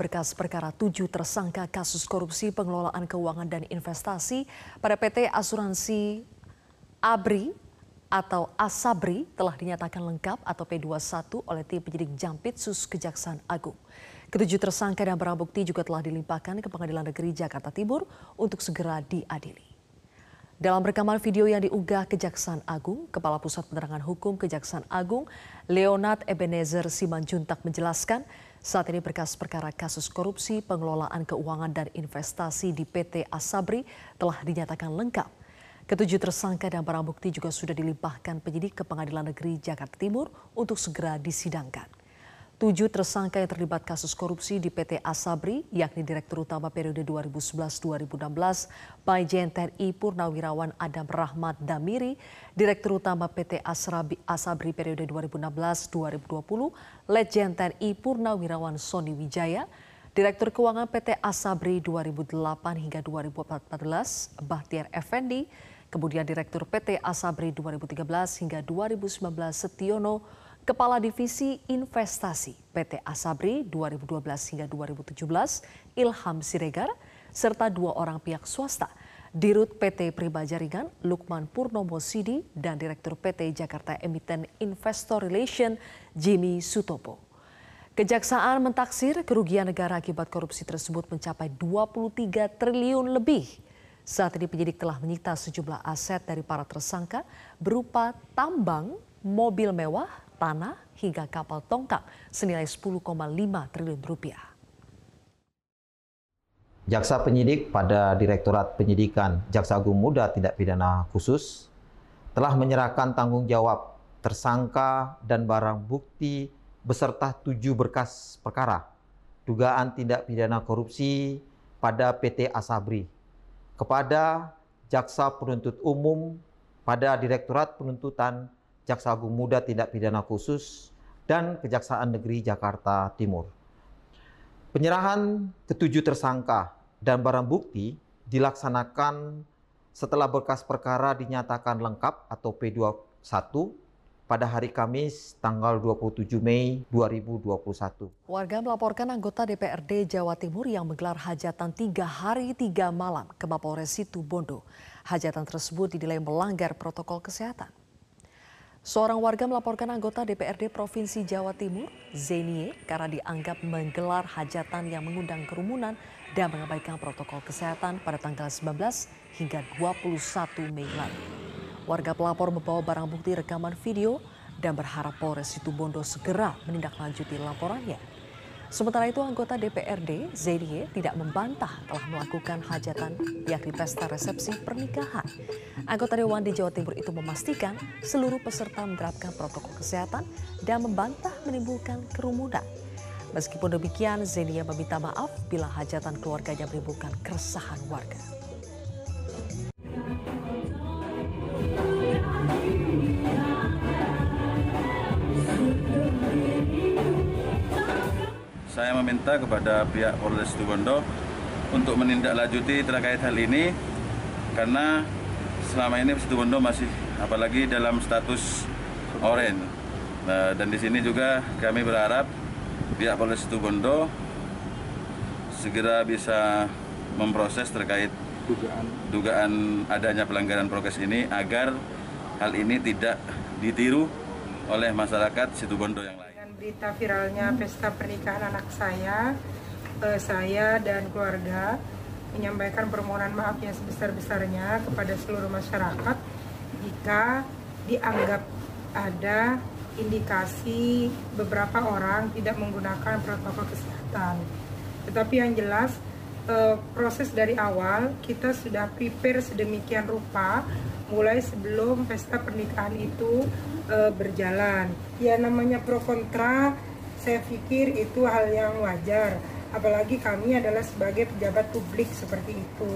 berkas perkara tujuh tersangka kasus korupsi pengelolaan keuangan dan investasi pada PT Asuransi ABRI atau Asabri telah dinyatakan lengkap atau P21 oleh tim penyidik Jampitsus Kejaksaan Agung. Ketujuh tersangka dan barang bukti juga telah dilimpahkan ke Pengadilan Negeri Jakarta Timur untuk segera diadili. Dalam rekaman video yang diunggah Kejaksaan Agung, Kepala Pusat Penerangan Hukum Kejaksaan Agung, Leonard Ebenezer Simanjuntak menjelaskan saat ini berkas perkara kasus korupsi pengelolaan keuangan dan investasi di PT Asabri telah dinyatakan lengkap Ketujuh tersangka dan barang bukti juga sudah dilimpahkan penyidik ke Pengadilan Negeri Jakarta Timur untuk segera disidangkan. Tujuh tersangka yang terlibat kasus korupsi di PT Asabri, yakni Direktur Utama periode 2011-2016, Bajen TNI Purnawirawan Adam Rahmat Damiri, Direktur Utama PT Asrabi, Asabri periode 2016-2020, Lejen TNI Purnawirawan Sony Wijaya, Direktur Keuangan PT Asabri 2008 hingga 2014, Bahtiar Effendi, Kemudian Direktur PT Asabri 2013 hingga 2019 Setiono, Kepala Divisi Investasi PT Asabri 2012 hingga 2017 Ilham Siregar, serta dua orang pihak swasta, Dirut PT Pribajaringan Lukman Purnomo Sidi dan Direktur PT Jakarta Emiten Investor Relation Jimmy Sutopo. Kejaksaan mentaksir kerugian negara akibat korupsi tersebut mencapai 23 triliun lebih saat ini penyidik telah menyita sejumlah aset dari para tersangka berupa tambang, mobil mewah, tanah, hingga kapal tongkang senilai 10,5 triliun rupiah. Jaksa penyidik pada Direktorat Penyidikan Jaksa Agung Muda Tindak Pidana Khusus telah menyerahkan tanggung jawab tersangka dan barang bukti beserta tujuh berkas perkara dugaan tindak pidana korupsi pada PT Asabri kepada Jaksa Penuntut Umum pada Direktorat Penuntutan Jaksa Agung Muda Tindak Pidana Khusus dan Kejaksaan Negeri Jakarta Timur. Penyerahan ketujuh tersangka dan barang bukti dilaksanakan setelah berkas perkara dinyatakan lengkap atau P21 pada hari Kamis tanggal 27 Mei 2021. Warga melaporkan anggota DPRD Jawa Timur yang menggelar hajatan tiga hari tiga malam ke Mapolres Situ Bondo. Hajatan tersebut dinilai melanggar protokol kesehatan. Seorang warga melaporkan anggota DPRD Provinsi Jawa Timur, Zenie, karena dianggap menggelar hajatan yang mengundang kerumunan dan mengabaikan protokol kesehatan pada tanggal 19 hingga 21 Mei lalu. Warga pelapor membawa barang bukti rekaman video dan berharap Polres Situbondo segera menindaklanjuti laporannya. Sementara itu anggota DPRD Zedie tidak membantah telah melakukan hajatan yakni pesta resepsi pernikahan. Anggota Dewan di Jawa Timur itu memastikan seluruh peserta menerapkan protokol kesehatan dan membantah menimbulkan kerumunan. Meskipun demikian, Zenia meminta maaf bila hajatan keluarganya menimbulkan keresahan warga. Saya meminta kepada pihak Polres Situbondo untuk menindaklanjuti terkait hal ini karena selama ini Situbondo masih apalagi dalam status orange. Nah, dan di sini juga kami berharap pihak Polres Situbondo segera bisa memproses terkait dugaan dugaan adanya pelanggaran prokes ini agar hal ini tidak ditiru oleh masyarakat Situbondo yang lain berita viralnya pesta pernikahan anak saya, eh, saya dan keluarga menyampaikan permohonan maaf yang sebesar-besarnya kepada seluruh masyarakat jika dianggap ada indikasi beberapa orang tidak menggunakan protokol kesehatan. Tetapi yang jelas eh, proses dari awal kita sudah prepare sedemikian rupa mulai sebelum pesta pernikahan itu e, berjalan. Ya namanya pro kontra, saya pikir itu hal yang wajar. Apalagi kami adalah sebagai pejabat publik seperti itu.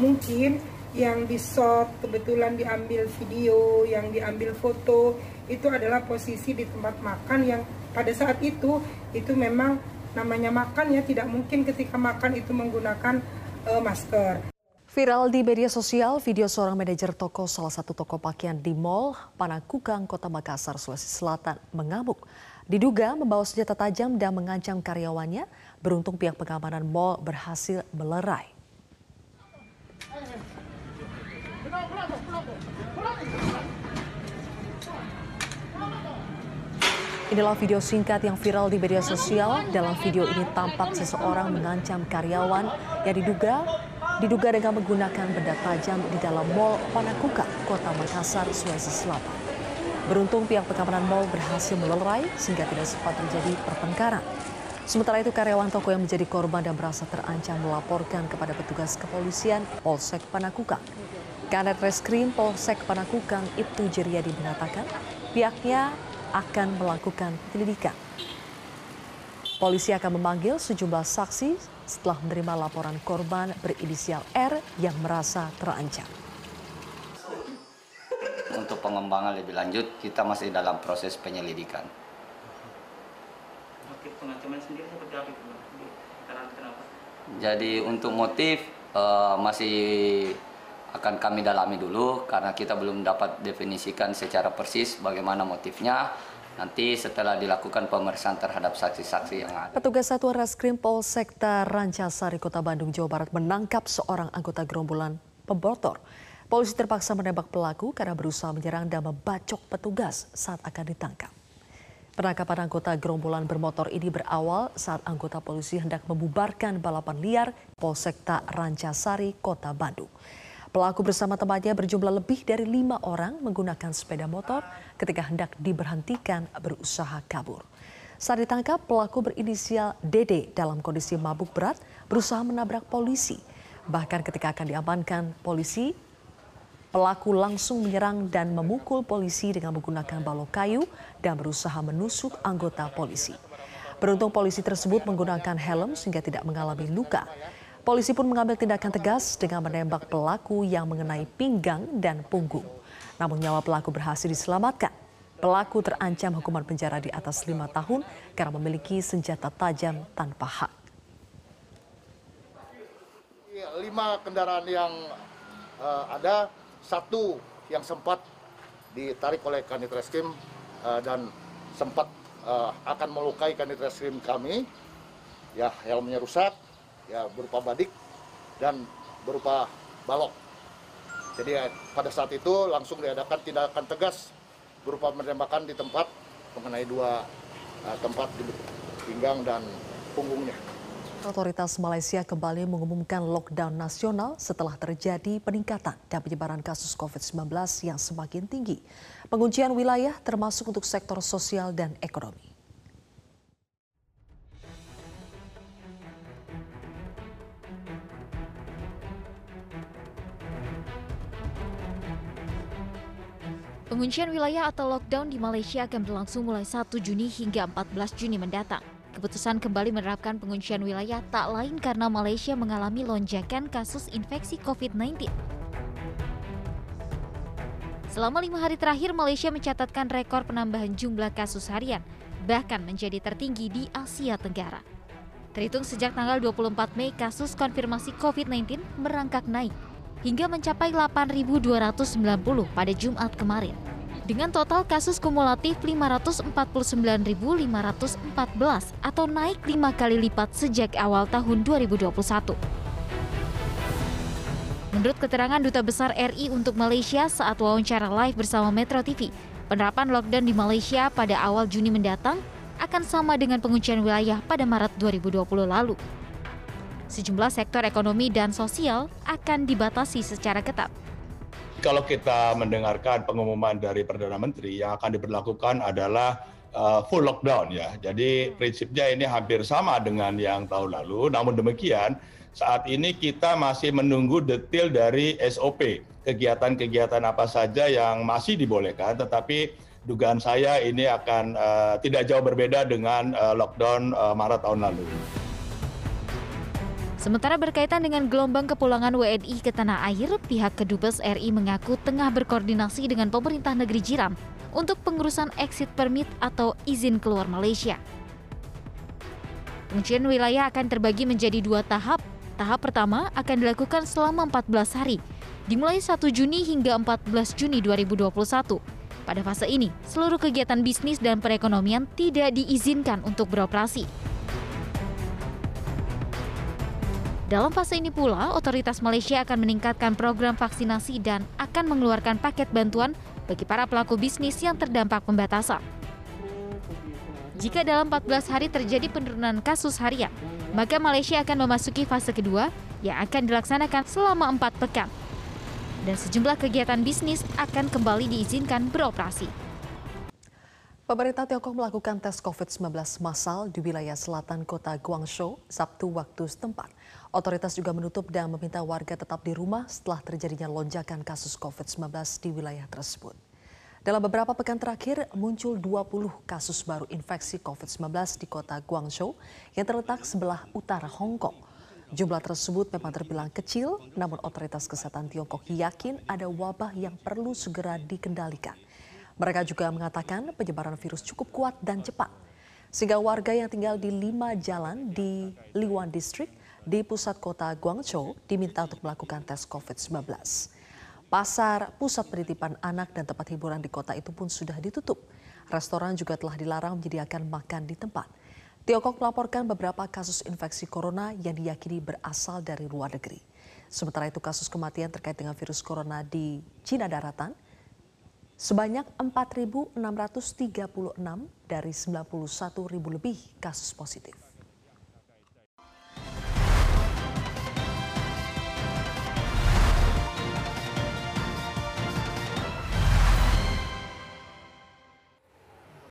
Mungkin yang di shot kebetulan diambil video, yang diambil foto itu adalah posisi di tempat makan yang pada saat itu itu memang namanya makan ya tidak mungkin ketika makan itu menggunakan uh, masker. Viral di media sosial, video seorang manajer toko salah satu toko pakaian di Mall Panakukang, Kota Makassar, Sulawesi Selatan mengamuk. Diduga membawa senjata tajam dan mengancam karyawannya Beruntung pihak pengamanan mal berhasil melerai. Inilah video singkat yang viral di media sosial. Dalam video ini tampak seseorang mengancam karyawan yang diduga diduga dengan menggunakan benda tajam di dalam Mall Panakuka, Kota Makassar, Sulawesi Selatan. Beruntung pihak pengamanan mall berhasil melerai sehingga tidak sempat terjadi pertengkaran. Sementara itu karyawan toko yang menjadi korban dan merasa terancam melaporkan kepada petugas kepolisian Polsek Panakukang. Kanet Reskrim Polsek Panakukang itu Jeriadi mengatakan pihaknya akan melakukan penyelidikan. Polisi akan memanggil sejumlah saksi setelah menerima laporan korban berinisial R yang merasa terancam. Untuk pengembangan lebih lanjut, kita masih dalam proses penyelidikan. Motif pengancaman sendiri seperti apa? Kenapa? Jadi untuk motif uh, masih akan kami dalami dulu karena kita belum dapat definisikan secara persis bagaimana motifnya. Nanti setelah dilakukan pemeriksaan terhadap saksi-saksi yang ada. Petugas Satuan Reskrim Polsekta Rancasari Kota Bandung, Jawa Barat menangkap seorang anggota gerombolan pembotor. Polisi terpaksa menembak pelaku karena berusaha menyerang dan membacok petugas saat akan ditangkap. Penangkapan anggota gerombolan bermotor ini berawal saat anggota polisi hendak membubarkan balapan liar Polsekta Rancasari, Kota Bandung. Pelaku bersama temannya berjumlah lebih dari lima orang menggunakan sepeda motor ketika hendak diberhentikan berusaha kabur. Saat ditangkap, pelaku berinisial DD dalam kondisi mabuk berat berusaha menabrak polisi. Bahkan ketika akan diamankan polisi, pelaku langsung menyerang dan memukul polisi dengan menggunakan balok kayu dan berusaha menusuk anggota polisi. Beruntung polisi tersebut menggunakan helm sehingga tidak mengalami luka. Polisi pun mengambil tindakan tegas dengan menembak pelaku yang mengenai pinggang dan punggung. Namun nyawa pelaku berhasil diselamatkan. Pelaku terancam hukuman penjara di atas lima tahun karena memiliki senjata tajam tanpa hak. Lima kendaraan yang uh, ada, satu yang sempat ditarik oleh kanit reskrim uh, dan sempat uh, akan melukai kanit reskrim kami. Ya, helmnya rusak, ya berupa badik dan berupa balok. Jadi ya, pada saat itu langsung diadakan tindakan tegas berupa menembakkan di tempat mengenai dua uh, tempat di pinggang dan punggungnya. Otoritas Malaysia kembali mengumumkan lockdown nasional setelah terjadi peningkatan dan penyebaran kasus COVID-19 yang semakin tinggi. Penguncian wilayah termasuk untuk sektor sosial dan ekonomi. Penguncian wilayah atau lockdown di Malaysia akan berlangsung mulai 1 Juni hingga 14 Juni mendatang. Keputusan kembali menerapkan penguncian wilayah tak lain karena Malaysia mengalami lonjakan kasus infeksi COVID-19. Selama lima hari terakhir, Malaysia mencatatkan rekor penambahan jumlah kasus harian, bahkan menjadi tertinggi di Asia Tenggara. Terhitung sejak tanggal 24 Mei, kasus konfirmasi COVID-19 merangkak naik hingga mencapai 8.290 pada Jumat kemarin. Dengan total kasus kumulatif 549.514 atau naik lima kali lipat sejak awal tahun 2021. Menurut keterangan Duta Besar RI untuk Malaysia saat wawancara live bersama Metro TV, penerapan lockdown di Malaysia pada awal Juni mendatang akan sama dengan penguncian wilayah pada Maret 2020 lalu sejumlah sektor ekonomi dan sosial akan dibatasi secara ketat. Kalau kita mendengarkan pengumuman dari Perdana Menteri yang akan diberlakukan adalah uh, full lockdown ya. Jadi prinsipnya ini hampir sama dengan yang tahun lalu. Namun demikian, saat ini kita masih menunggu detail dari SOP kegiatan-kegiatan apa saja yang masih dibolehkan, tetapi dugaan saya ini akan uh, tidak jauh berbeda dengan uh, lockdown uh, Maret tahun lalu. Sementara berkaitan dengan gelombang kepulangan WNI ke tanah air, pihak Kedubes RI mengaku tengah berkoordinasi dengan pemerintah negeri jiran untuk pengurusan exit permit atau izin keluar Malaysia. Penguncian wilayah akan terbagi menjadi dua tahap. Tahap pertama akan dilakukan selama 14 hari, dimulai 1 Juni hingga 14 Juni 2021. Pada fase ini, seluruh kegiatan bisnis dan perekonomian tidak diizinkan untuk beroperasi. Dalam fase ini pula, otoritas Malaysia akan meningkatkan program vaksinasi dan akan mengeluarkan paket bantuan bagi para pelaku bisnis yang terdampak pembatasan. Jika dalam 14 hari terjadi penurunan kasus harian, maka Malaysia akan memasuki fase kedua yang akan dilaksanakan selama empat pekan. Dan sejumlah kegiatan bisnis akan kembali diizinkan beroperasi. Pemerintah Tiongkok melakukan tes COVID-19 massal di wilayah selatan kota Guangzhou Sabtu waktu setempat. Otoritas juga menutup dan meminta warga tetap di rumah setelah terjadinya lonjakan kasus COVID-19 di wilayah tersebut. Dalam beberapa pekan terakhir, muncul 20 kasus baru infeksi COVID-19 di kota Guangzhou yang terletak sebelah utara Hong Kong. Jumlah tersebut memang terbilang kecil, namun otoritas kesehatan Tiongkok yakin ada wabah yang perlu segera dikendalikan. Mereka juga mengatakan penyebaran virus cukup kuat dan cepat. Sehingga warga yang tinggal di lima jalan di Liwan District di pusat kota Guangzhou diminta untuk melakukan tes COVID-19. Pasar, pusat penitipan anak dan tempat hiburan di kota itu pun sudah ditutup. Restoran juga telah dilarang menyediakan makan di tempat. Tiongkok melaporkan beberapa kasus infeksi corona yang diyakini berasal dari luar negeri. Sementara itu kasus kematian terkait dengan virus corona di Cina daratan Sebanyak 4.636 dari 91.000 lebih kasus positif.